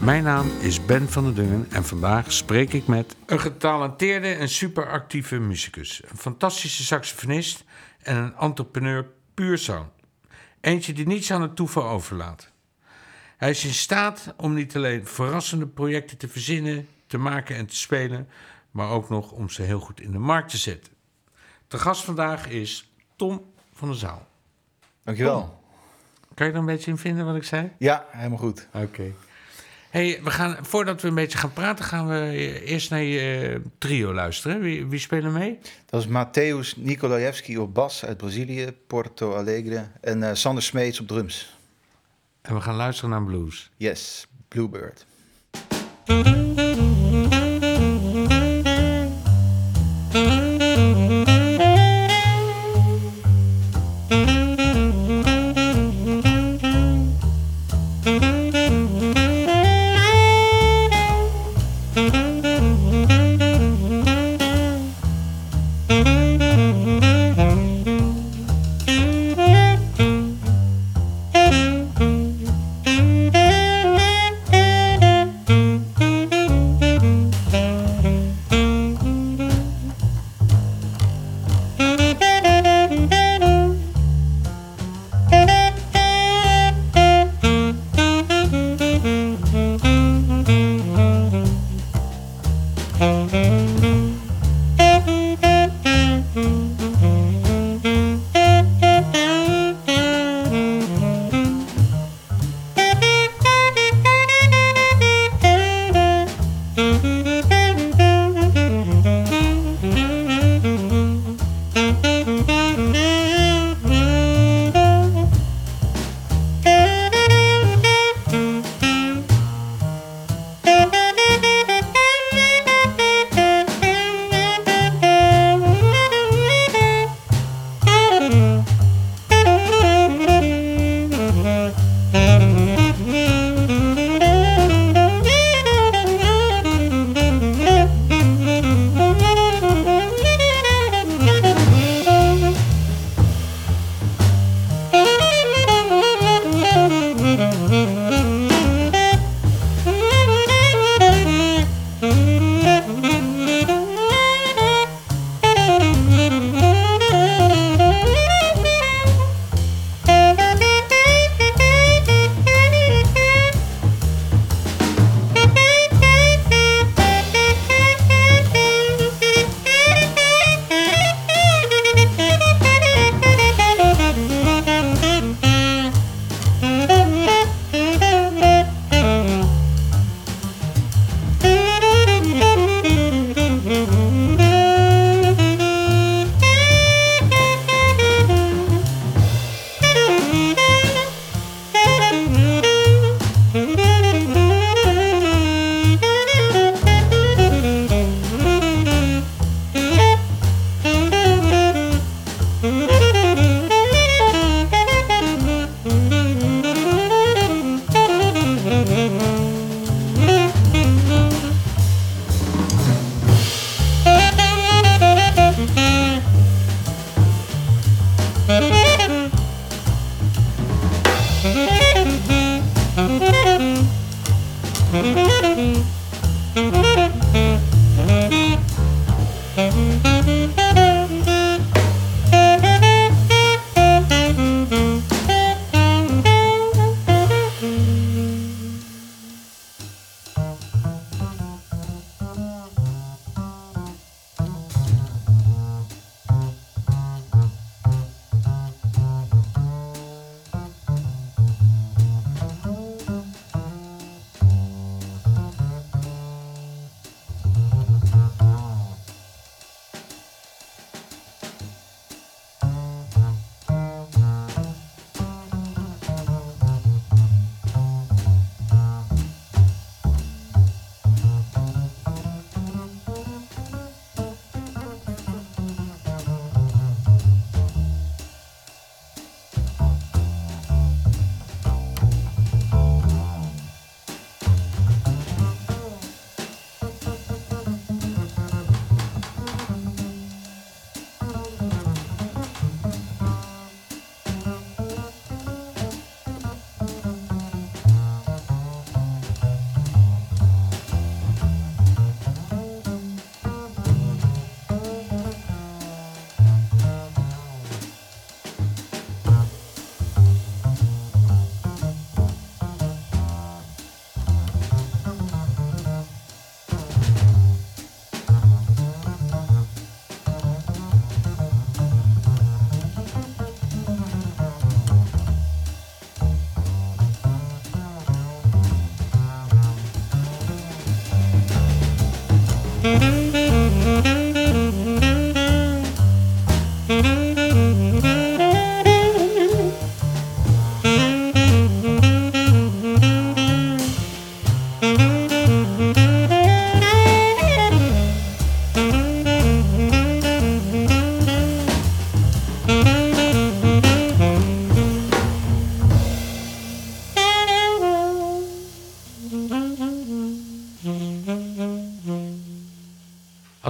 Mijn naam is Ben van der Dungen en vandaag spreek ik met een getalenteerde en superactieve muzikus, een fantastische saxofonist en een entrepreneur puur zang. Eentje die niets aan het toeval overlaat. Hij is in staat om niet alleen verrassende projecten te verzinnen, te maken en te spelen, maar ook nog om ze heel goed in de markt te zetten. De gast vandaag is Tom van der Zaal. Dankjewel. Kan je er een beetje in vinden wat ik zei? Ja, helemaal goed. Oké. Hey, we gaan, voordat we een beetje gaan praten, gaan we eerst naar je eh, trio luisteren. Wie, wie spelen mee? Dat is Mateusz Nikolajewski op bas uit Brazilië, Porto Alegre. En eh, Sander Smeets op drums. En we gaan luisteren naar blues. Yes, Bluebird.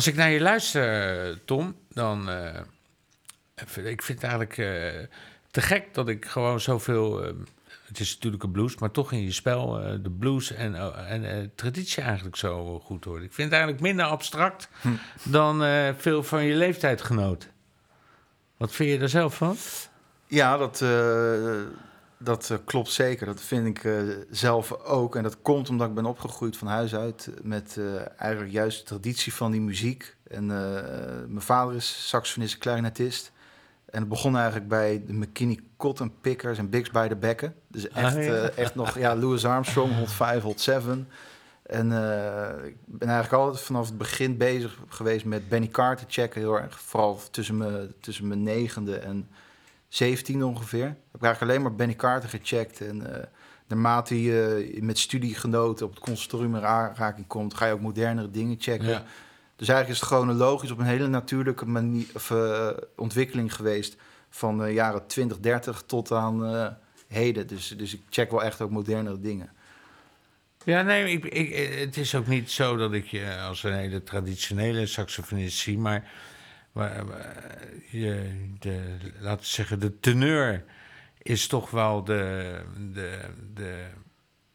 Als ik naar je luister, Tom, dan. eh, ik vind het eigenlijk eh, te gek dat ik gewoon zoveel. eh, het is natuurlijk een blues, maar toch in je spel eh, de blues en, eh, en eh, traditie eigenlijk zo goed hoort. Ik vind het eigenlijk minder abstract dan eh, veel van je leeftijdgenoten. Wat vind je daar zelf van? Ja, dat, eh, dat eh, klopt zeker. Dat vind ik eh, zelf ook. En dat komt omdat ik ben opgegroeid van huis uit met eh, eigenlijk juist de traditie van die muziek. En mijn vader is saxofonist en clarinetist. En het begon eigenlijk bij de McKinney Cotton Pickers en Bigs by the Bekken. Dus echt, Ah, ja. eh, echt nog, ja, Louis Armstrong, Hot 5, Hot 7. En ik ben eigenlijk altijd vanaf het begin bezig geweest met Benny Carter checken. Heel erg, vooral tussen mijn, tussen mijn negende en 17 ongeveer. Heb ik eigenlijk alleen maar Benny Carter gecheckt. En eh naarmate je met studiegenoten op het conservatorium in aanraking komt, ga je ook modernere dingen checken. Ja. Dus eigenlijk is het chronologisch op een hele natuurlijke manier, of, eh, ontwikkeling geweest. Van de jaren 20, 30 tot aan eh, heden. Dus, dus ik check wel echt ook modernere dingen. Ja, nee, ik, ik, het is ook niet zo dat ik je als een hele traditionele saxofonist zie, maar, maar, je, de, laten we zeggen, de teneur is toch wel de, de, de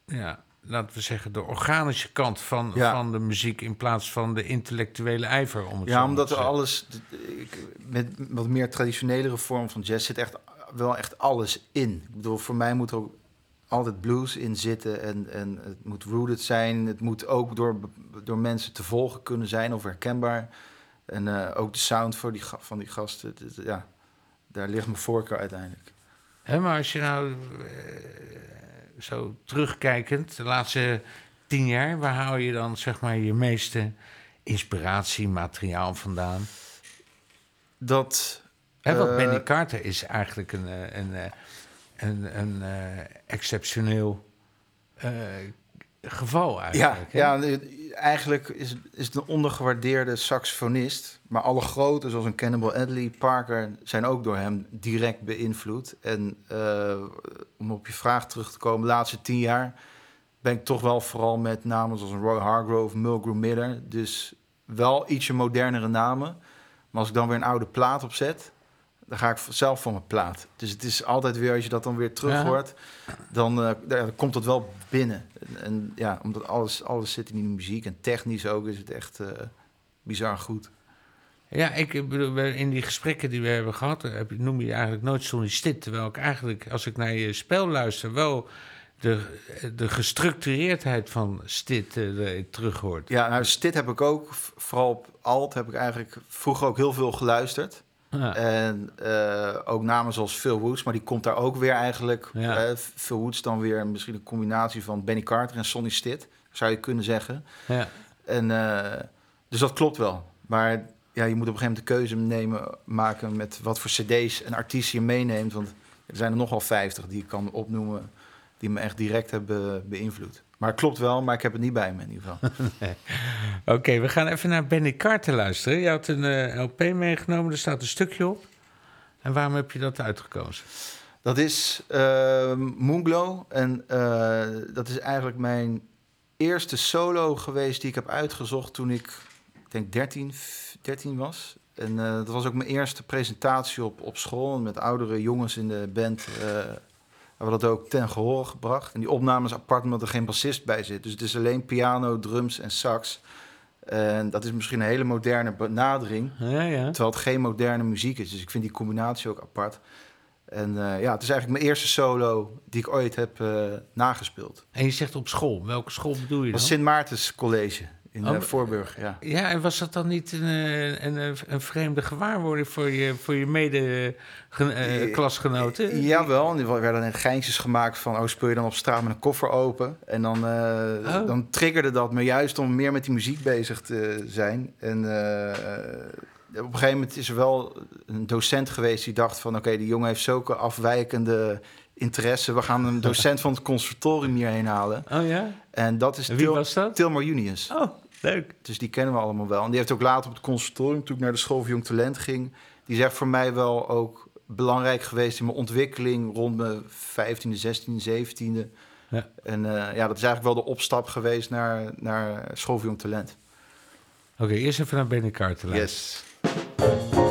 ja, laten we zeggen, de organische kant van, Ja. van de muziek in plaats van de intellectuele ijver. Om het Ja, omdat te er alles, met wat meer traditionelere vorm van jazz zit echt wel echt alles in. Ik bedoel, voor mij moet er ook altijd blues in zitten en, en het moet rooted zijn. Het moet ook door, door mensen te volgen kunnen zijn of herkenbaar. En eh, ook de sound voor die, van die gasten, ja, daar ligt mijn voorkeur uiteindelijk. Hè, maar als je nou eh, zo terugkijkend, de laatste tien jaar, waar haal je dan zeg maar je meeste inspiratie, materiaal vandaan? Dat, Hè, want Eh, Benny Carter is eigenlijk een, eh, een, eh, een, een, eh, exceptioneel geval Ja, eigenlijk. hè? ja eh, eigenlijk is, is het een ondergewaardeerde saxofonist. Maar alle grote, zoals een Cannibal Adderley, Parker, zijn ook door hem direct beïnvloed. En eh, om op je vraag terug te komen, de laatste tien jaar ben ik toch wel vooral met namen zoals een Roy Hargrove, Mulgrew Miller. Dus wel ietsje modernere namen. Maar als ik dan weer een oude plaat opzet, dan ga ik zelf voor mijn plaat. Dus het is altijd weer, als je dat dan weer terug Ja. hoort, dan, eh, dan komt dat wel binnen. En, en ja, omdat alles, alles zit in die muziek en technisch ook is het echt eh, bizar goed. Ja, ik bedoel, in die gesprekken die we hebben gehad, eh, heb, je- noem je eigenlijk nooit Sonny Stitt. Terwijl ik eigenlijk, als ik naar je spel luister, wel de, de gestructureerdheid van eh, erin terug hoort. Ja, nou, Stit heb ik ook, vooral op alt heb ik eigenlijk vroeger ook heel veel geluisterd. Ja. En eh, ook namen zoals Phil Woods, maar die komt daar ook weer eigenlijk. Ja. Phil Woods dan weer misschien een combinatie van Benny Carter en Sonny Stitt, zou je kunnen zeggen. ja. En, eh, dus dat klopt wel. Maar ja, je moet op een gegeven moment de keuze nemen, maken met wat voor cd's en artiesten je meeneemt. Want er zijn er nogal 50 die ik kan opnoemen, die me echt direct hebben beïnvloed. Maar het klopt wel, maar ik heb het niet bij me in ieder geval. Oké, we gaan even naar Benny Carter luisteren. Je had een eh, LP meegenomen, er staat een stukje op. En waarom heb je dat uitgekozen? Dat is eh, Moonglow. En eh, dat is eigenlijk mijn eerste solo geweest die ik heb uitgezocht toen ik, ik denk 13, f- 13 was. En dat was ook mijn eerste presentatie op, op school. Met oudere jongens in de band hebben we dat ook ten gehoor gebracht. En die opname is apart omdat er geen bassist bij zit. Dus het is alleen piano, drums en sax. En dat is misschien een hele moderne benadering. Ja, ja. Terwijl het geen moderne muziek is. Dus ik vind die combinatie ook apart. En eh, ja, het is eigenlijk mijn eerste solo die ik ooit heb eh, nagespeeld. En je zegt op school. Welke school bedoel je dan? was Sint Maartens College In Oh, eh, Voorburg, ja. Ja, en was dat dan niet een, eh, een, een, een vreemde gewaarwording voor je, voor je mede-klasgenoten? Eh, Jawel, en er werden geintjes gemaakt van... oh, speel je dan op straat met een koffer open? En dan, eh, Oh. dan triggerde dat me juist om meer met die muziek bezig te zijn. En eh, op een gegeven moment is er wel een docent geweest die dacht van... oké, die jongen heeft zulke afwijkende interesse. We gaan een docent van het conservatorium hierheen halen. Oh ja? En dat is wie Til- was dat? Tilmar Junius. Oh, leuk. Dus die kennen we allemaal wel. En die heeft ook later op het conservatorium, toen ik naar de school voor jong talent ging, die is echt voor mij wel ook belangrijk geweest in mijn ontwikkeling rond mijn 15e, 16e, 17e. Ja. En eh, ja, dat is eigenlijk wel de opstap geweest naar, naar school voor jong talent. Oké, eerst even naar Carter luisteren. Yes.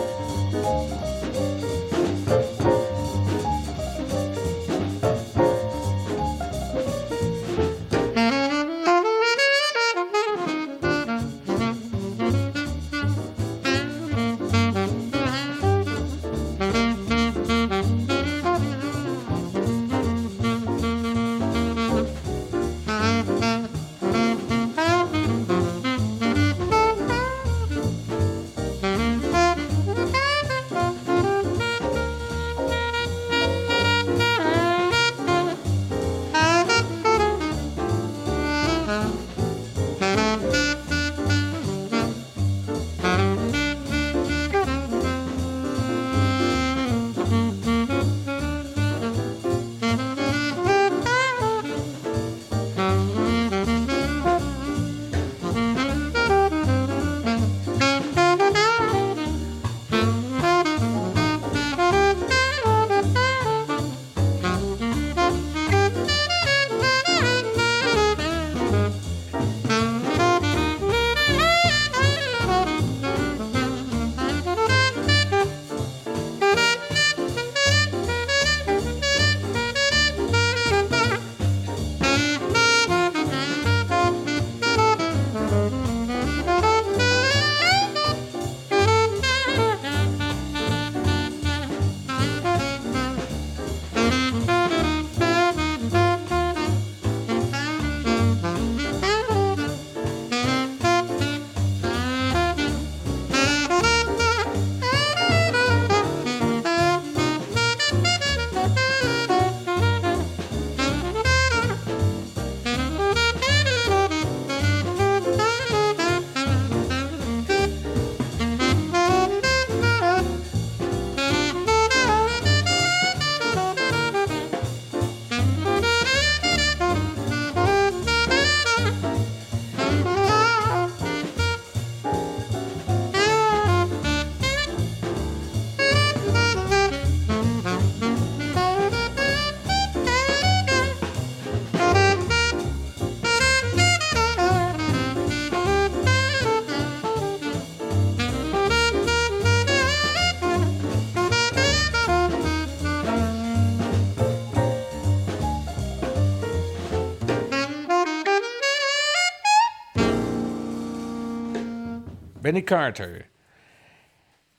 Benny Carter.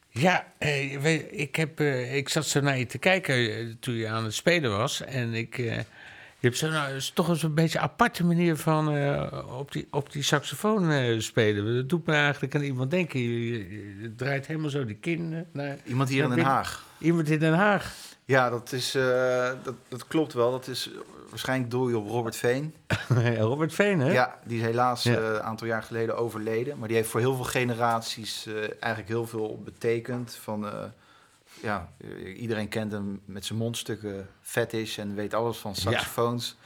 Ja, eh, ik, heb, eh, ik zat zo naar je te kijken eh, toen je aan het spelen was. En ik, je hebt zo, nou, is toch eens een beetje een aparte manier van op, die, op die saxofoon spelen. Dat doet me eigenlijk aan iemand denken. Je, je- je draait helemaal zo die kin naar Iemand hier in Den. Haag. Iemand in Den Haag. Ja, dat, is, dat, dat klopt wel. Dat is waarschijnlijk doel je op Robert Veen. Robert Veen, hè? Ja, die is helaas Ja. eh, een aantal jaar geleden overleden. Maar die heeft voor heel veel generaties eh, eigenlijk heel veel betekend. Van, eh, ja, iedereen kent hem met zijn mondstukken fetish en weet alles van saxofoons.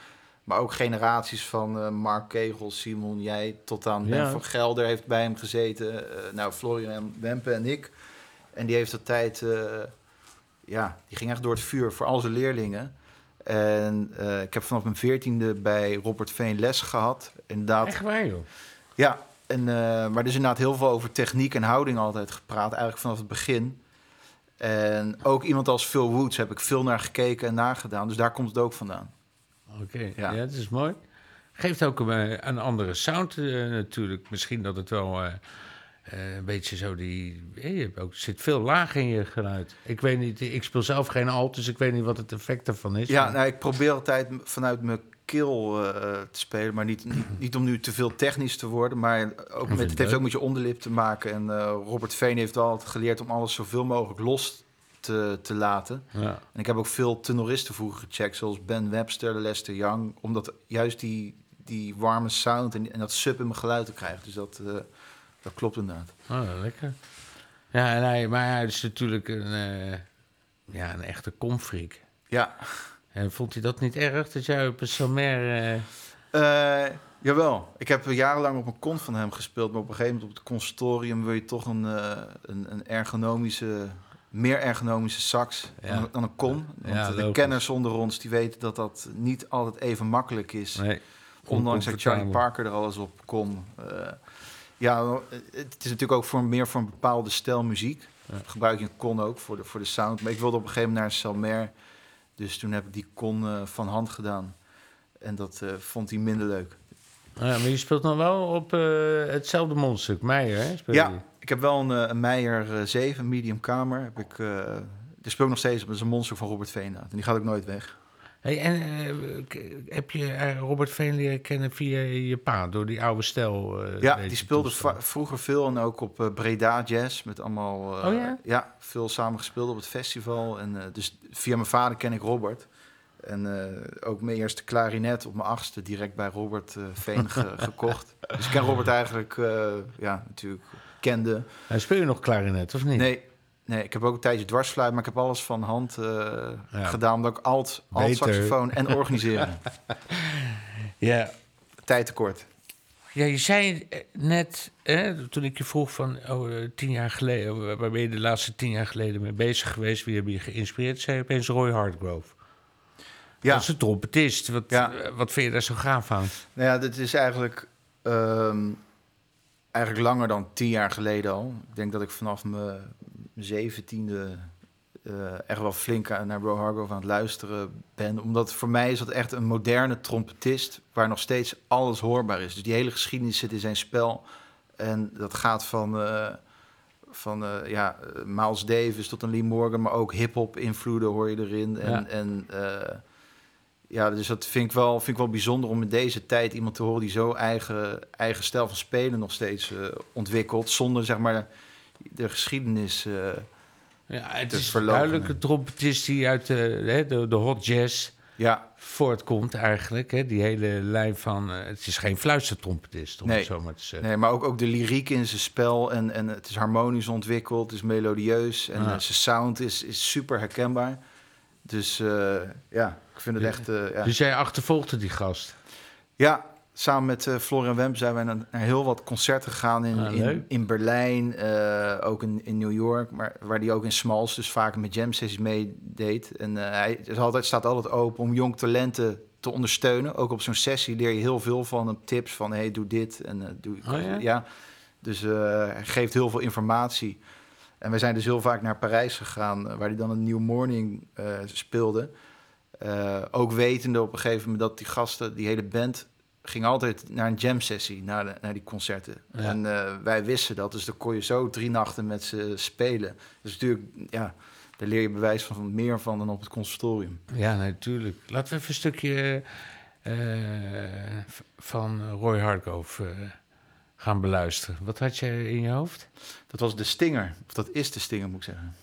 Maar ook generaties van Mark Kegel, Simon, jij, tot aan Ben Ja. van Gelder heeft bij hem gezeten. Nou, Florian Wempe en ik. En die heeft de tijd, ja, die ging echt door het vuur voor al zijn leerlingen. En eh, ik heb vanaf mijn veertiende bij Robert Veen les gehad. Inderdaad, Echt waar, joh. ja, en, eh, maar er is inderdaad heel veel over techniek en houding altijd gepraat, eigenlijk vanaf het begin. En ook iemand als Phil Woods heb ik veel naar gekeken en nagedaan, dus daar komt het ook vandaan. Oké, Ja. ja. dat is mooi. Geeft ook een, een andere sound eh, natuurlijk. Misschien dat het wel eh, eh, een beetje zo die... eh, je hebt ook, er zit veel laag in je geluid. Ik weet niet, ik speel zelf geen alt, dus ik weet niet wat het effect ervan is. Ja, Maar- nou, ik probeer altijd vanuit mijn skill eh, te spelen. Maar niet, niet, niet om nu te veel technisch te worden. Maar ook met, het heeft ook met je onderlip te maken. En eh, Robert Veen heeft wel altijd geleerd om alles zoveel mogelijk los te, te laten. Ja. En ik heb ook veel tenoristen vroeger gecheckt, zoals Ben Webster, Lester Young. Omdat juist die, die warme sound en, en dat sub in mijn geluid te krijgen. Dus dat, eh, dat klopt inderdaad. Oh, lekker. Ja, en hij, maar hij is natuurlijk een, eh, ja, een echte komfreak. Ja, En vond hij dat niet erg dat jij op een Salmer... eh, Eh, jawel. Ik heb jarenlang op een kon van hem gespeeld. Maar op een gegeven moment op het consultorium wil je toch een, een, een ergonomische, meer ergonomische sax Ja. dan, dan een kon. Ja, Want de logisch. kenners onder ons die weten dat dat niet altijd even makkelijk is. nee, Ondanks dat Charlie. Parker er alles op kon. Ja, het is natuurlijk ook voor meer voor een bepaalde stijl muziek. Ja. Gebruik je een con ook voor de, voor de sound. Maar ik wilde op een gegeven moment naar een Selmer. Dus toen heb ik die con eh, van hand gedaan. En dat eh, vond hij minder leuk. Ja, maar je speelt nog wel op eh, hetzelfde mondstuk, Meijer, hè? Speel je? Ja, ik heb wel een, een Meijer eh, 7, medium kamer. Heb ik, speel ik nog steeds op. Dat is een monster van Robert Veenaat. En die gaat ook nooit weg. Hey, en eh, heb je eh, Robert Veen leren kennen via je pa, door die oude stijl? eh, Ja, die speelde vroeger veel en ook op Breda Jazz. Met allemaal... Oh ja? veel samen gespeeld op het festival. En, dus via mijn vader ken ik Robert. En eh, ook mijn eerste klarinet op mijn achtste direct bij Robert Veen ge- gekocht. Dus ik ken Robert eigenlijk, ja, natuurlijk kende. Eh, speel je nog klarinet, of niet? Nee, nee, ik heb ook een tijdje dwarsfluit, maar ik heb alles van hand eh, Ja. gedaan. Omdat ik alt, alt saxofoon en organiseren. Ja. Tijd tekort. ja, je zei eh, net, hè, toen ik je vroeg van oh, eh, tien jaar geleden, waar- ben je de laatste tien jaar geleden mee bezig geweest? Wie heb je geïnspireerd? Zei je opeens Roy Hardgrove. Ja, Dat is een trompetist. Wat, Ja. wat vind je daar zo gaaf aan? nou ja, dit is eigenlijk, ehm, eigenlijk langer dan tien jaar geleden al. Ik denk dat ik vanaf mijn zeventiende eh echt wel flink naar Bro Hargrove aan het luisteren ben. Omdat voor mij is dat echt een moderne trompetist... waar nog steeds alles hoorbaar is. Dus die hele geschiedenis zit in zijn spel. En dat gaat van... eh, van eh, ja, Miles Davis tot een Lee Morgan, maar ook hip-hop invloeden hoor je erin. En, Ja. en ja, dus dat vind ik, wel, vind ik wel bijzonder om in deze tijd iemand te horen die zo eigen, eigen stijl van spelen nog steeds ontwikkelt. Zonder zeg maar de geschiedenis. eh, Ja, het is verloochenen. duidelijk een trompetist die uit de, hè, de, de hot jazz ja, voortkomt eigenlijk. Hè? Die hele lijn van... eh, het is geen fluistertrompetist, om Nee. het zo maar te zeggen. nee, maar ook, ook de lyriek in zijn spel. En, en het is harmonisch ontwikkeld, het is melodieus. En eh, zijn sound is, is super herkenbaar. Dus eh, ja, ik vind het echt. eh, ja. Dus jij achtervolgde die gast. Ja, samen met Florian Wemp zijn wij naar, heel wat concerten gegaan in, Ah, in, in Berlijn, eh, ook in, in New York, maar waar hij ook in Smalls dus vaak met jam sessies meedeed. En eh, hij is altijd, staat altijd open om jong talenten te ondersteunen. Ook op zo'n sessie leer je heel veel van tips van hey, doe dit en doe Oh ja? Dus hij geeft heel veel informatie. En we zijn dus heel vaak naar Parijs gegaan, waar hij dan een New Morning speelde. Ook wetende op een gegeven moment dat die gasten, die hele band, ging altijd naar een jam sessie, naar, de, naar die concerten. Ja. En eh, wij wisten dat, dus dan kon je zo drie nachten met ze spelen. Dus natuurlijk, ja, daar leer je bewijs van, van meer van dan op het conservatorium. Ja, natuurlijk. Laten we even een stukje eh, van Roy Hargrove eh, gaan beluisteren. Wat had je in je hoofd? Dat was de stinger, of dat is de stinger moet ik zeggen.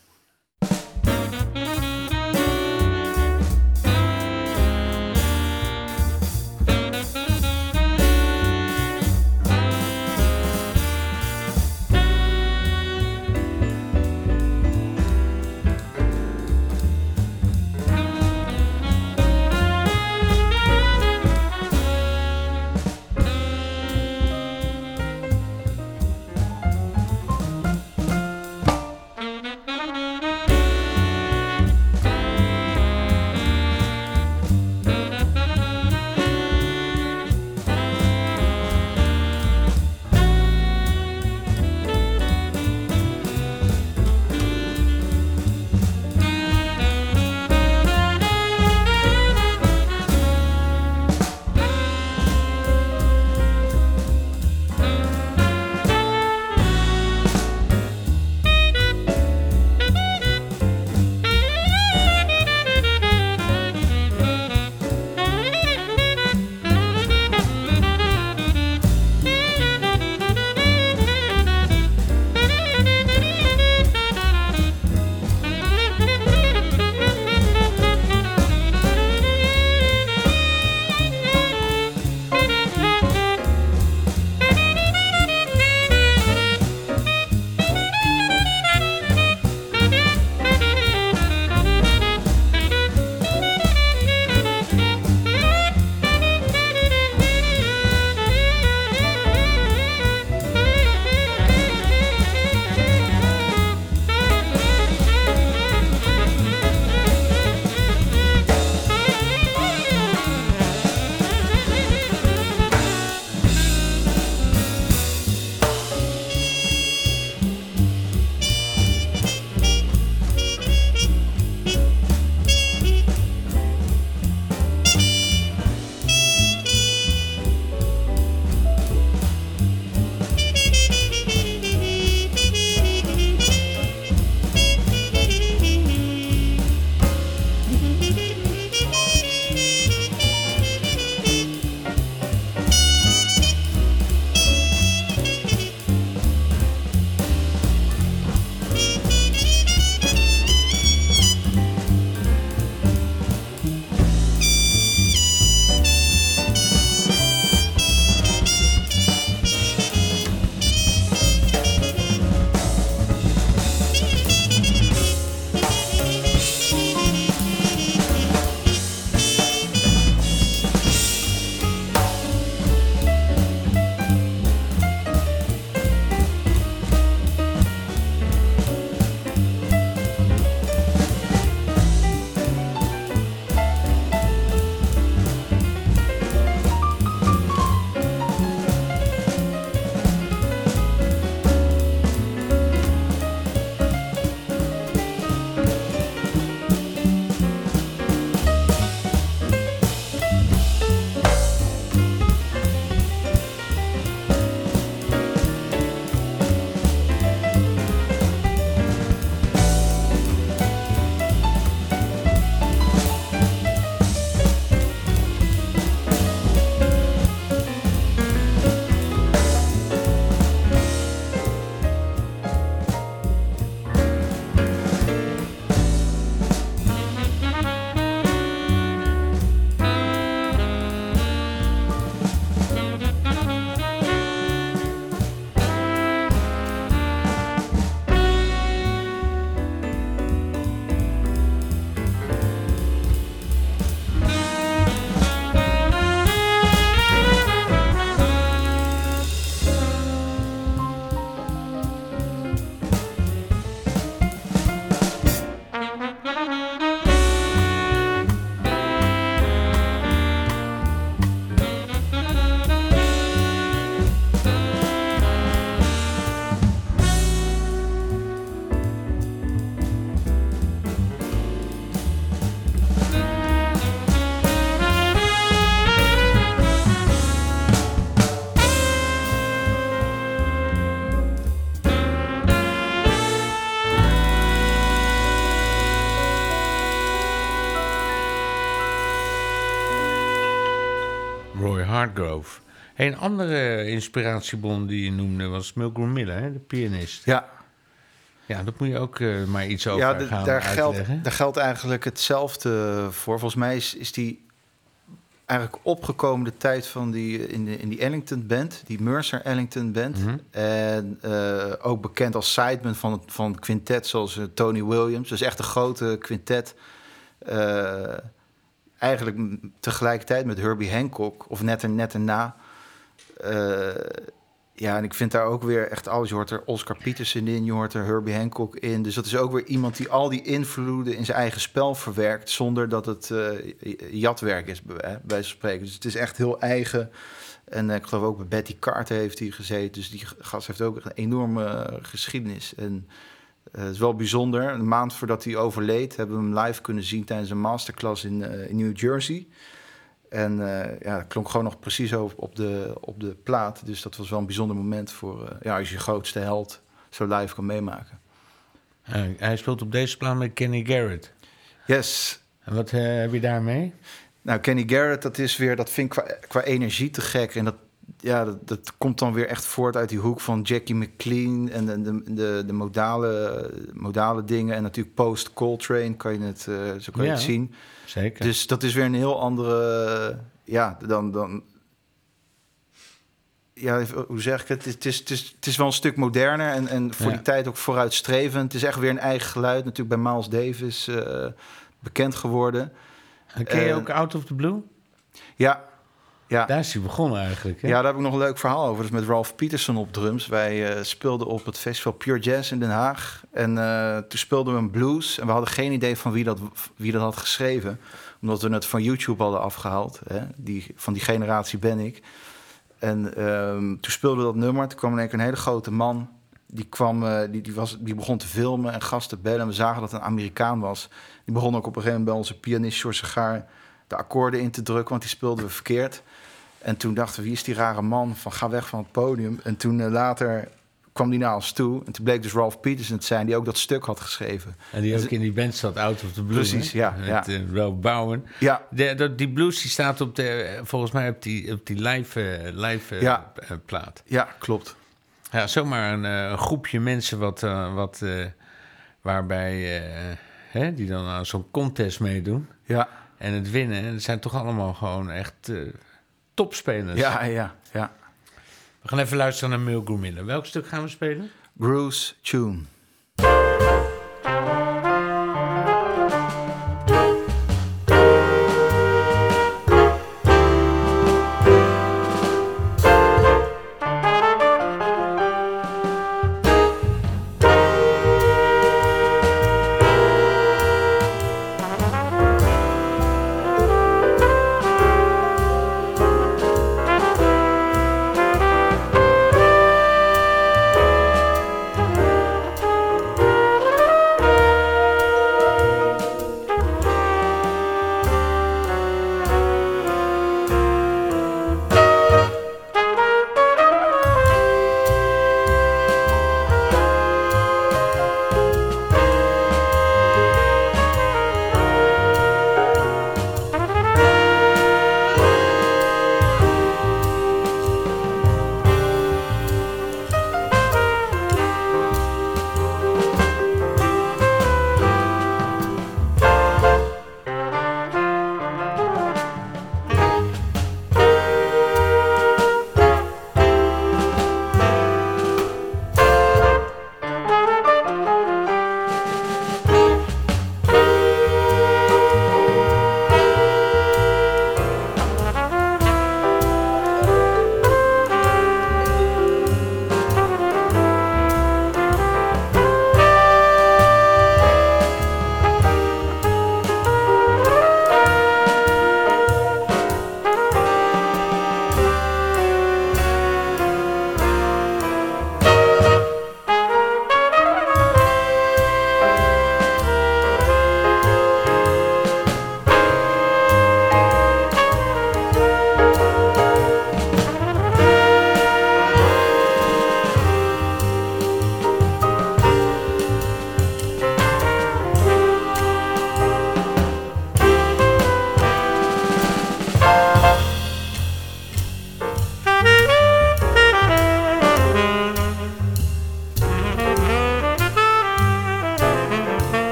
Hargrove. Een andere inspiratiebron die je noemde was Milgram Miller, hè, de pianist. Ja, Ja, dat moet je ook eh, maar iets over ja de- gaan daar, geldt, daar geldt eigenlijk hetzelfde voor. Volgens mij is, is die eigenlijk opgekomen de tijd van die, in, de, in die Ellington Band, die Mercer Ellington Band. Mhm. En eh, ook bekend als sideman van het, van quintet, zoals eh, Tony Williams. Dus echt een grote quintet. Eigenlijk tegelijkertijd met Herbie Hancock, of net, er, net erna. Eh, ja, en ik vind daar ook weer echt alles. Je hoort er Oscar Peterson in, je hoort er Herbie Hancock in. Dus dat is ook weer iemand die al die invloeden in zijn eigen spel verwerkt... zonder dat het eh, jatwerk is, bij wijze van spreken. Dus het is echt heel eigen. En eh, ik geloof ook bij Betty Carter heeft hij gezeten. Dus die gast heeft ook een enorme geschiedenis. En eh, het is wel bijzonder. Een maand voordat hij overleed... hebben we hem live kunnen zien tijdens een masterclass in, eh, in New Jersey... En eh, ja, het klonk gewoon nog precies op, op, de, op de plaat. Dus dat was wel een bijzonder moment voor ja, als je je grootste held zo live kan meemaken. Hij speelt op deze plaat met Kenny Garrett. Yes. En wat heb je daarmee? Nou, Kenny Garrett, dat is weer, dat vind ik qua, qua energie te gek. En dat, ja, dat, dat komt dan weer echt voort uit die hoek van Jackie McLean en de, de, de, de modale, modale dingen. En natuurlijk post Coltrane kan je het, eh, zo kan je het zien. Zeker. Dus dat is weer een heel andere. Ja, dan. dan ja, hoe zeg ik het? Het is, het is, het is wel een stuk moderner en, en voor Ja. die tijd ook vooruitstrevend. Het is echt weer een eigen geluid. Natuurlijk bij Miles Davis eh, bekend geworden. En ken je eh, ook Out of the Blue? Ja, ja. Daar is hij begonnen eigenlijk. Hè? Ja, daar heb ik nog een leuk verhaal over. Dus met Ralph Peterson op drums. Wij eh, speelden op het festival Pure Jazz in Den Haag. En eh, toen speelden we een blues. En we hadden geen idee van wie dat, wie dat had geschreven. Omdat we het van YouTube hadden afgehaald. Hè? Die, van die generatie ben ik. En ehm, toen speelden we dat nummer. Toen kwam in één keer een hele grote man. Die, kwam, eh, die, die, was, die begon te filmen en gasten bellen. En we zagen dat het een Amerikaan was. Die begon ook op een gegeven moment bij onze pianist George Segaar... de akkoorden in te drukken, want die speelden we verkeerd. En toen dachten we, wie is die rare man? Van ga weg van het podium. En toen eh, later kwam die naar ons toe. En toen bleek dus Ralph Peterson te zijn, die ook dat stuk had geschreven. En die ook in die band zat, Out of the Blue. Precies, hè? ja, Met ja. Ralph Bowen. Ja, De, dat- die blues die staat op de, eh, volgens mij op die, op die live, live Ja. plaat. ja, klopt. Ja, zomaar een groepje mensen wat, wat, waarbij, hè, die dan aan zo'n contest meedoen Ja, en het winnen. En het zijn toch allemaal gewoon echt topspelers. ja, ja, ja. We gaan even luisteren naar Milgram Miller. Welk stuk gaan we spelen? Bruce Tune.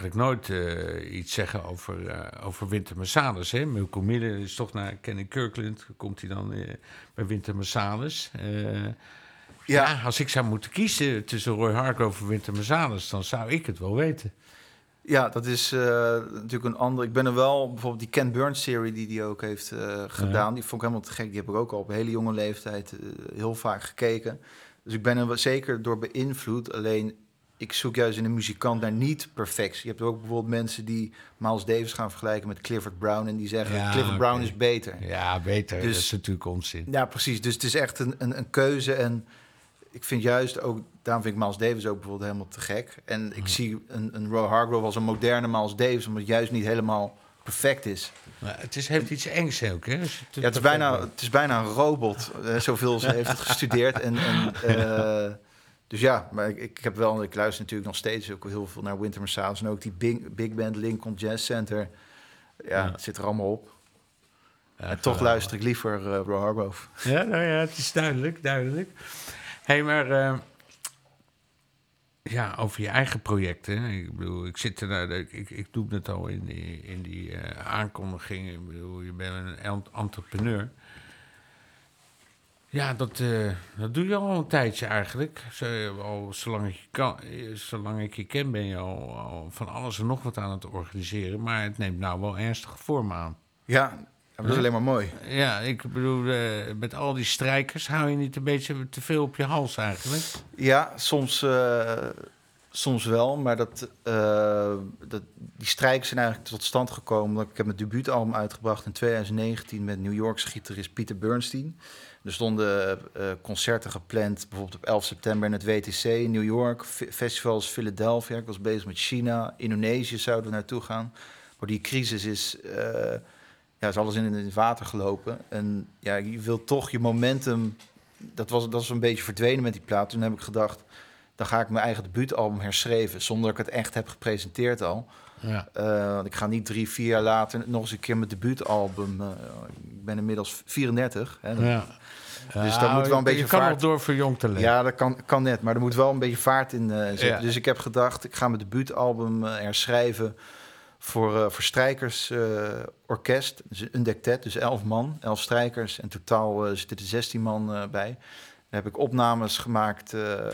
Eigenlijk nooit eh, iets zeggen over, eh, over Winter Marsalis. Hè? Milko Midden is toch naar Kenny Kirkland. Komt hij dan eh, bij Winter Marsalis? Ja. Ja. als ik zou moeten kiezen tussen Roy Hargrove en Winter Marsalis... dan zou ik het wel weten. Ja, dat is natuurlijk een ander. Ik ben er wel, bijvoorbeeld die Ken Burns serie die die ook heeft gedaan. Die vond ik helemaal te gek. Die heb ik ook al op hele jonge leeftijd heel vaak gekeken. Dus ik ben er wel zeker door beïnvloed. Alleen, ik zoek juist in een muzikant naar niet perfectie. Je hebt ook bijvoorbeeld mensen die Miles Davis gaan vergelijken met Clifford Brown. En die zeggen, Ja, Clifford Brown is beter. Ja, beter. Dus- dat is natuurlijk onzin. Ja, precies. Dus het is echt een, een, een keuze. En ik vind juist ook, daarom vind ik Miles Davis ook bijvoorbeeld helemaal te gek. En ik zie een, een Roy Hargrove als een moderne Miles Davis, omdat het juist niet helemaal perfect is. Maar het is, heeft iets engs ook, hè? te Ja, het, is perfect bijna, het is bijna een robot. eh, zoveel ze heeft het gestudeerd. En, en, eh, dus ja, maar ik, ik heb wel, ik luister natuurlijk nog steeds ook heel veel naar Winter Marsalis. En ook die big, big band Lincoln Jazz Center. Ja, Ja. het zit er allemaal op. Ja, en toch geweldig. luister ik liever eh Roy Hargrove. Ja, nou ja, het is duidelijk, duidelijk. Hé, hey, maar eh, ja, over je eigen projecten. Ik bedoel, ik zit er, nou, ik, ik, ik doe het al in die, in die eh, aankondiging. Ik bedoel, je bent een ent- entrepreneur. Ja, dat, eh, dat doe je al een tijdje eigenlijk. Zo, al zolang, ik je kan, eh, zolang ik je ken ben je al, al van alles en nog wat aan het organiseren. Maar het neemt nou wel ernstige vorm aan. Ja, dat is alleen maar mooi. Ja, ik bedoel, eh, met al die strijkers hou je niet een beetje te veel op je hals eigenlijk? Ja, soms, soms wel, maar dat, dat, die strijken zijn eigenlijk tot stand gekomen. Ik heb mijn debuutalbum uitgebracht in 2019 met New Yorkse gitarist Peter Bernstein. Er stonden eh, concerten gepland, bijvoorbeeld op 11 september in het WTC in New York. Fe- Festivals Philadelphia, ik was bezig met China. Indonesië zouden we naartoe gaan. Maar die crisis is, eh, ja, is alles in het water gelopen. En ja, je wilt toch je momentum dat was, dat was een beetje verdwenen met die plaat. Toen heb ik gedacht, dan ga ik mijn eigen debuutalbum herschreven. Zonder dat ik het echt heb gepresenteerd al. Ja. Eh, ik ga niet drie, vier jaar later nog eens een keer mijn debuutalbum... eh, ik ben inmiddels 34. Hè, ja. Dus daar moet wel een beetje Je kan vaart- nog door voor jong te leven. ja, dat kan, kan net, maar er moet wel een beetje vaart in eh, zitten. Dus ik heb gedacht, ik ga mijn debuutalbum herschrijven voor, voor strijkers orkest. Dus een dectet, dus elf man, elf strijkers. En totaal zitten er 16 man bij. Heb ik opnames gemaakt eh, eh,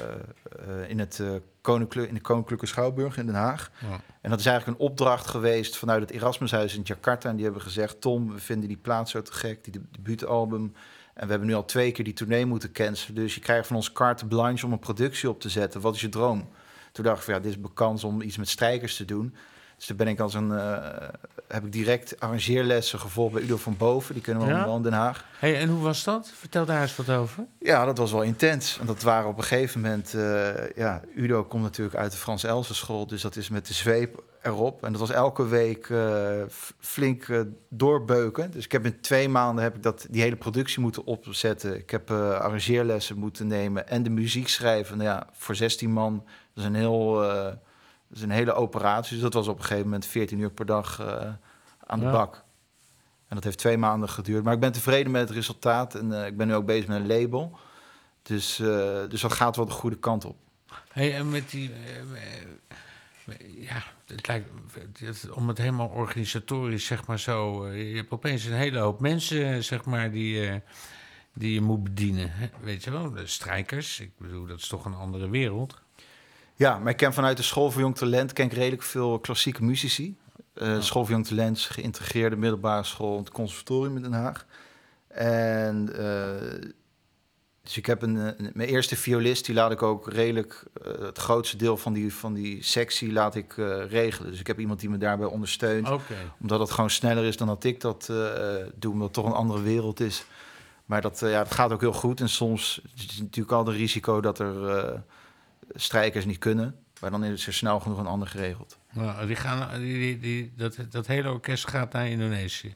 in, het, eh, koninklijk, in de Koninklijke Schouwburg in Den Haag. Ja. En dat is eigenlijk een opdracht geweest vanuit het Erasmushuis in Jakarta. En die hebben gezegd, Tom, we vinden die plaat zo te gek, die de- debuutalbum. En we hebben nu al twee keer die tournee moeten cancelen. Dus je krijgt van ons carte blanche om een productie op te zetten. Wat is je droom? Toen dacht ik van, ja, dit is een kans om iets met strijkers te doen. Dus toen ben ik als een, heb ik direct arrangeerlessen gevolgd bij Udo van Boven. Die kunnen we Ja? allemaal in Den Haag. Hey, en hoe was dat? Vertel daar eens wat over. Ja, dat was wel intens. Want dat waren op een gegeven moment... eh, ja, Udo komt natuurlijk uit de Frans Elsen school. Dus dat is met de zweep erop. En dat was elke week eh, flink eh, doorbeuken. Dus ik heb in twee maanden heb ik dat, die hele productie moeten opzetten. Ik heb arrangeerlessen moeten nemen en de muziek schrijven. Nou ja, voor 16 man, dat is een, heel, is een hele operatie. Dus dat was op een gegeven moment 14 uur per dag eh, aan de Ja. bak. En dat heeft twee maanden geduurd. Maar ik ben tevreden met het resultaat. En eh, ik ben nu ook bezig met een label. Dus, eh, dus dat gaat wel de goede kant op. Hey, en met die... ja, het lijkt, het- om het helemaal organisatorisch, zeg maar zo... je hebt opeens een hele hoop mensen, zeg maar, die, die je moet bedienen. Hè? Weet je wel, de strijkers. Ik bedoel, dat is toch een andere wereld. Ja, maar ik ken vanuit de School voor Jong Talent ken ik redelijk veel klassieke muzici. Eh School voor Jong Talent geïntegreerde middelbare school het conservatorium in Den Haag. En eh, dus ik heb een, een- mijn eerste violist, die laat ik ook redelijk eh, het grootste deel van die, van die sectie laat ik eh, regelen. Dus ik heb iemand die me daarbij ondersteunt. Omdat het gewoon sneller is dan dat ik dat eh, doe, omdat het toch een andere wereld is. Maar dat, eh, ja, dat gaat ook heel goed. En soms is het natuurlijk al het risico dat er eh, strijkers niet kunnen. Maar dan is er snel genoeg een ander geregeld. Nou, die gaan, die, die, die, dat, dat hele orkest gaat naar Indonesië.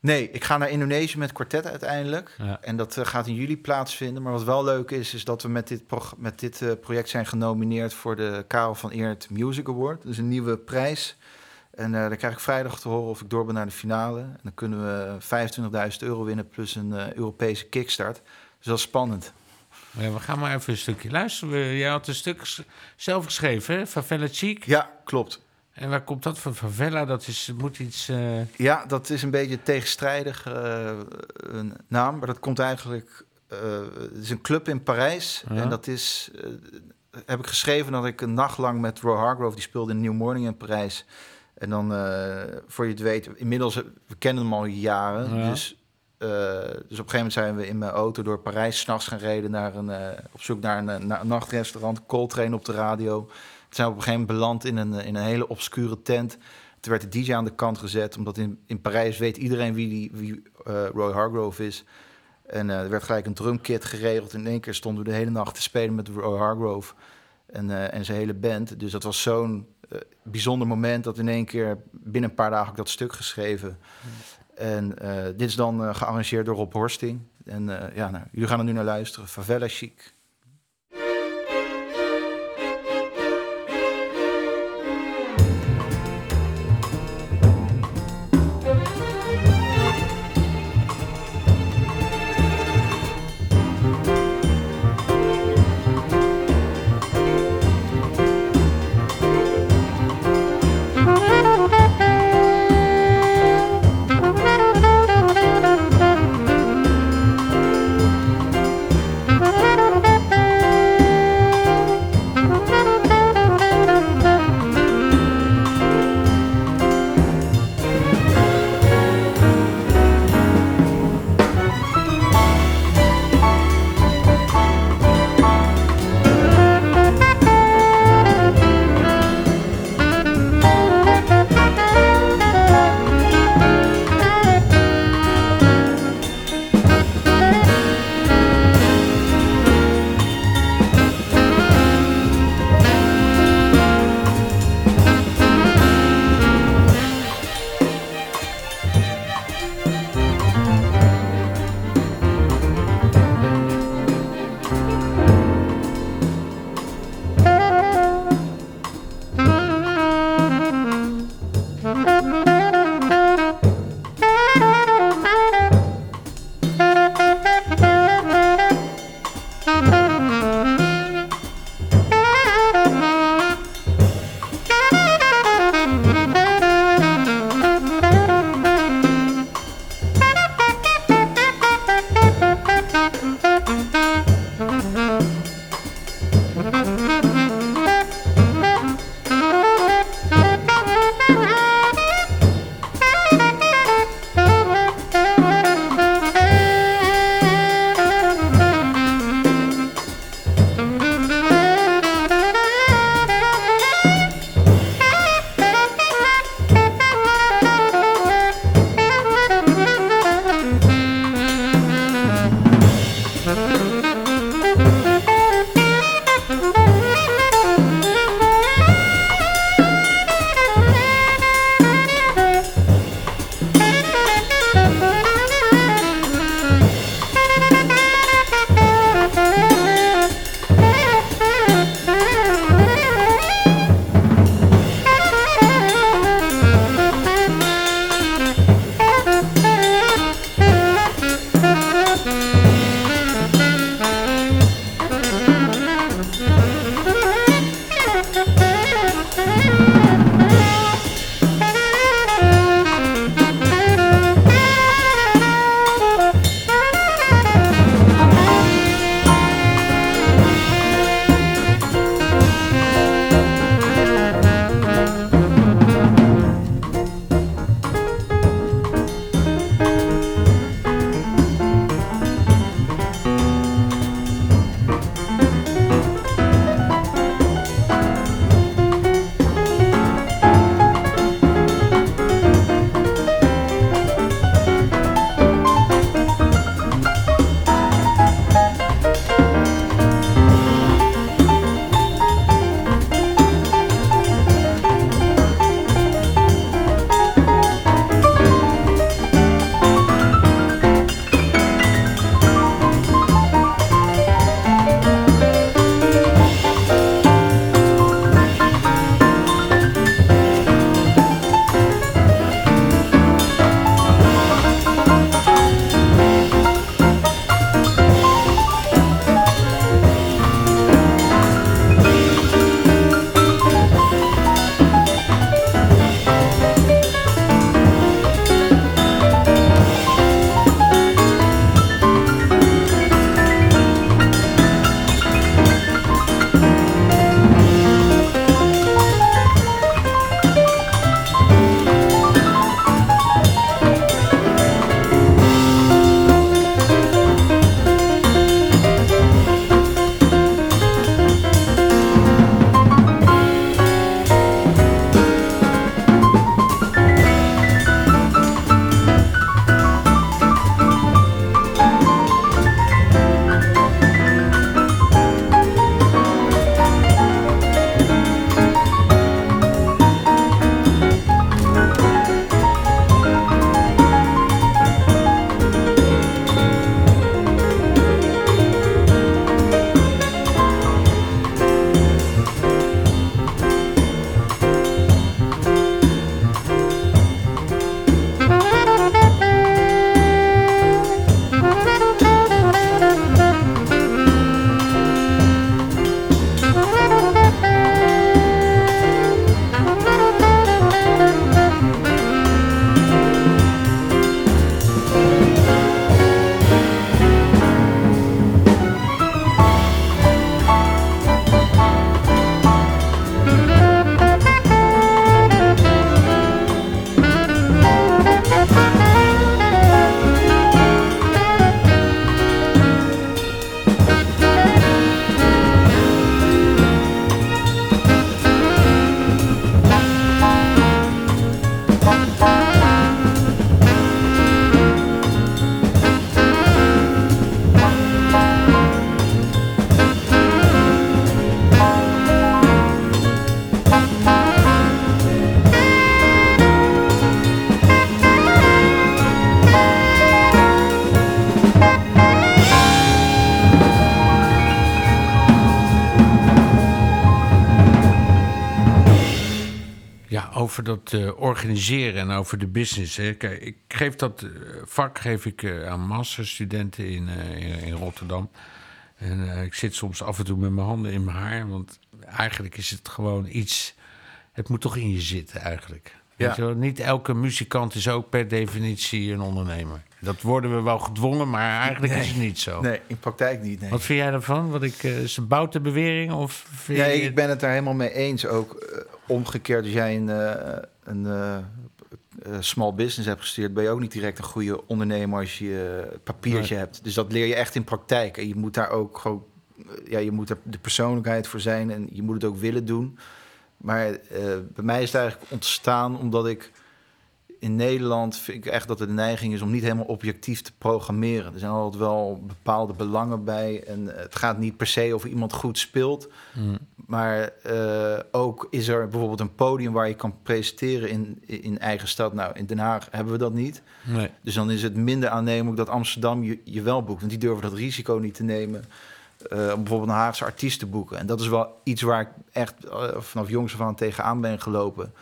Nee, ik ga naar Indonesië met kwartet uiteindelijk. Ja. En dat eh, gaat in juli plaatsvinden. Maar wat wel leuk is, is dat we met dit, met dit eh, project zijn genomineerd voor de Karel van Eert Music Award. Dus een nieuwe prijs. En eh dan krijg ik vrijdag te horen of ik door ben naar de finale. En dan kunnen we 25.000 euro winnen plus een Europese kickstart. Dus dat is spannend. Ja, we gaan maar even een stukje luisteren. Jij had een stuk zelf geschreven, hè? Favela Chic. Ja, klopt. En waar komt dat van? Favela, dat is, moet iets... eh, Ja, dat is een beetje een tegenstrijdig eh, een naam, maar dat komt eigenlijk. eh, het is een club in Parijs Ja. en dat is. heb ik geschreven dat ik een nacht lang met Roy Hargrove, die speelde in New Morning in Parijs. En dan, voor je het weet, inmiddels, we kennen hem al jaren. Ja. Dus, dus op een gegeven moment zijn we in mijn auto door Parijs s'nachts gaan rijden naar een, eh, op zoek naar een, eh, naar een nachtrestaurant, Coltrane op de radio. Toen zijn we op een gegeven moment beland in een, eh, in een hele obscure tent. Toen werd de DJ aan de kant gezet, omdat in, in Parijs weet iedereen wie, die, wie eh, Roy Hargrove is. En eh, er werd gelijk een drumkit geregeld. In één keer stonden we de hele nacht te spelen met Roy Hargrove en, eh, en zijn hele band. Dus dat was zo'n eh, bijzonder moment dat in één keer binnen een paar dagen ik dat stuk geschreven. En eh, dit is dan eh, gearrangeerd door Rob Horsting. En eh, ja, nou, jullie gaan er nu naar luisteren. Favela Chic. Over dat eh, organiseren en over de business. Hè. Kijk, ik geef dat eh, vak geef ik, eh, aan masterstudenten in, in, in Rotterdam. En ik zit soms af en toe met mijn handen in mijn haar. Want eigenlijk is het gewoon iets... Het moet toch in je zitten eigenlijk. Ja. Niet elke muzikant is ook per definitie een ondernemer. Dat worden we wel gedwongen, maar eigenlijk is het niet zo. Nee, in praktijk niet. Nee. Wat vind jij daarvan? Wat ik, eh, is een boute bewering? Of vind Nee, je ik ben het daar helemaal mee eens. Ook eh, omgekeerd, als jij een, eh, een small business hebt gestuurd, ben je ook niet direct een goede ondernemer als je papiertje hebt. Dus dat leer je echt in praktijk. En je moet daar ook gewoon, ja, je moet er de persoonlijkheid voor zijn en je moet het ook willen doen. Maar bij mij is het eigenlijk ontstaan omdat ik in Nederland vind ik echt dat er de neiging is om niet helemaal objectief te programmeren. Er zijn altijd wel bepaalde belangen bij. En het gaat niet per se of iemand goed speelt. Mm. Maar eh, ook is er bijvoorbeeld een podium waar je kan presenteren in, in eigen stad. Nou, in Den Haag hebben we dat niet. Nee. Dus dan is het minder aannemelijk dat Amsterdam je, je wel boekt. Want die durven dat risico niet te nemen. eh, om bijvoorbeeld een Haagse artiest te boeken. En dat is wel iets waar ik echt eh, vanaf jongs af aan tegenaan ben gelopen.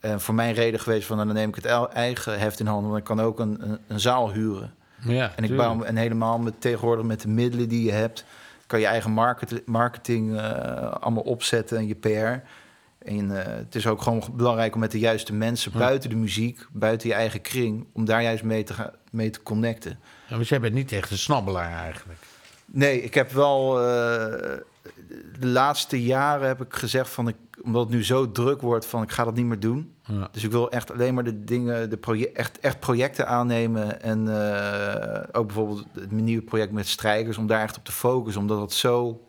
En voor mijn reden geweest van, dan neem ik het eigen heft in handen. Want ik kan ook een, een, een zaal huren. Ja, En ik tuurlijk. bouw en helemaal met tegenwoordig met de middelen die je hebt, kan je eigen market, marketing eh, allemaal opzetten en je PR. En eh, het is ook gewoon belangrijk om met de juiste mensen Ja. buiten de muziek, buiten je eigen kring, om daar juist mee te, gaan, mee te connecten. Ja, want jij bent niet echt een snabbelaar eigenlijk. Nee, ik heb wel. De laatste jaren heb ik gezegd van ik, omdat het nu zo druk wordt, van ik ga dat niet meer doen. Ja. Dus ik wil echt alleen maar de dingen, de proje echt, echt projecten aannemen. En eh, ook bijvoorbeeld het nieuwe project met strijkers, om daar echt op te focussen. Omdat het zo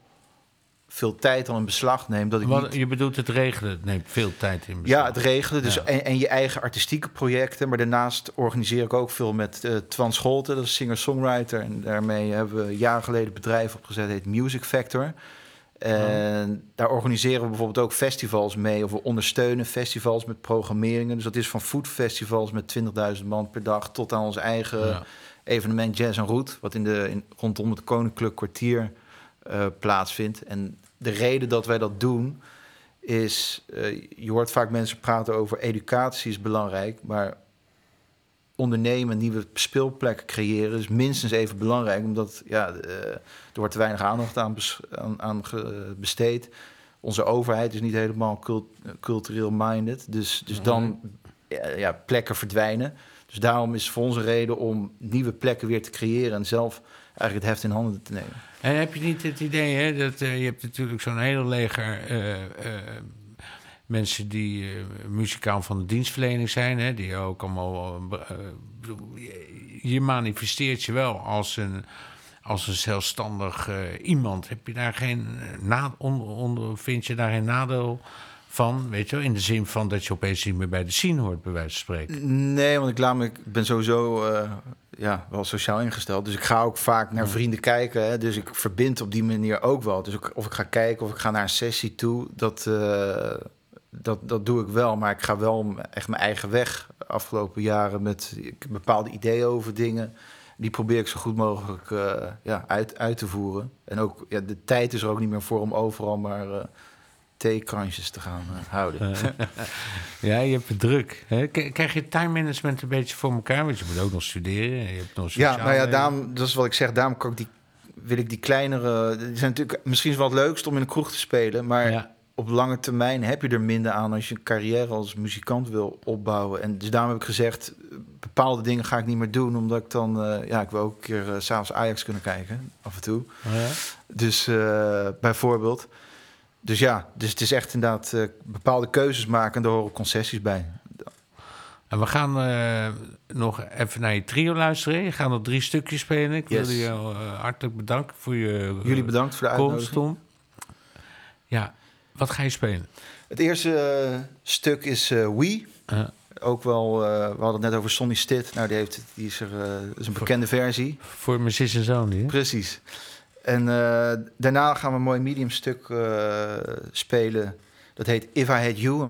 veel tijd al in beslag neemt. Dat ik Wat, niet, je bedoelt het regelen, het neemt veel tijd in ja, beslag. het regelen. Dus Ja. en, en je eigen artistieke projecten. Maar daarnaast organiseer ik ook veel met eh Twan Scholten, dat is singer-songwriter. En daarmee hebben we jaren geleden een bedrijf opgezet, heet Music Factor. En daar organiseren we bijvoorbeeld ook festivals mee. Of we ondersteunen festivals met programmeringen. Dus dat is van foodfestivals met 20.000 man per dag... tot aan ons eigen Ja. evenement Jazz en Roet... wat in de, in, rondom het Koninklijk Kwartier eh, plaatsvindt. En de reden dat wij dat doen is... eh, je hoort vaak mensen praten over educatie is belangrijk... maar ondernemen, nieuwe speelplekken creëren... is minstens even belangrijk, omdat ja, eh, er wordt te weinig aandacht aan, aan, besteed. Onze overheid is niet helemaal cult- cultureel minded. Dus, dus dan ja, ja, plekken verdwijnen. Dus daarom is het voor ons een reden om nieuwe plekken weer te creëren... en zelf eigenlijk het heft in handen te nemen. En heb je niet het idee, hè, dat eh, je hebt natuurlijk zo'n hele leger eh, mensen die eh, muzikaal van de dienstverlening zijn, hè, die ook allemaal. eh, eh, je- manifesteert je wel als een, als een zelfstandig iemand. Heb je daar geen na, onder, onder, vind je daar geen nadeel van? Weet je wel, in de zin van dat je opeens niet meer bij de scene hoort, bij wijze van spreken. Nee, want ik, laat me, ik ben sowieso ja, wel sociaal ingesteld. Dus ik ga ook vaak naar vrienden kijken. Hè, dus ik verbind op die manier ook wel. Dus of ik ga kijken of ik ga naar een sessie toe, dat, dat, dat doe ik wel. Maar ik ga wel echt mijn eigen weg afgelopen jaren met ik bepaalde ideeën over dingen. Die probeer ik zo goed mogelijk eh, ja, uit, uit te voeren. En ook ja, de tijd is er ook niet meer voor om overal maar eh theekransjes te gaan eh, houden. Ja, je hebt het druk. Hè? Krijg je time management een beetje voor elkaar? Want je moet ook nog studeren. Je hebt nog Ja, nou ja, daarom, dat is wat ik zeg. Daarom kan ik die, wil ik die kleinere... Die zijn natuurlijk misschien is wel het leukst om in een kroeg te spelen. Maar Ja. Op lange termijn heb je er minder aan... als je een carrière als muzikant wil opbouwen. En dus daarom heb ik gezegd... bepaalde dingen ga ik niet meer doen... omdat ik dan... eh, ja, ik wil ook een keer eh, s s'avonds Ajax kunnen kijken. Af en toe. Oh ja? Dus eh, bijvoorbeeld... Dus ja, dus het is echt inderdaad eh, bepaalde keuzes maken... en daar horen concessies bij. En we gaan eh, nog even naar je trio luisteren. Je gaat nog drie stukjes spelen. Ik wil Yes. je eh, hartelijk bedanken voor je eh, Jullie bedankt voor de uitnodiging. Ja, wat ga je spelen? Het eerste eh, stuk is We... Eh, Ook wel, eh, we hadden het net over Sonny Stitt. Nou, die, heeft, die is er, is een bekende versie. voor mijn zus en zoon, die, hè? Precies. En daarna gaan we een mooi medium stuk spelen. Dat heet If I Had You.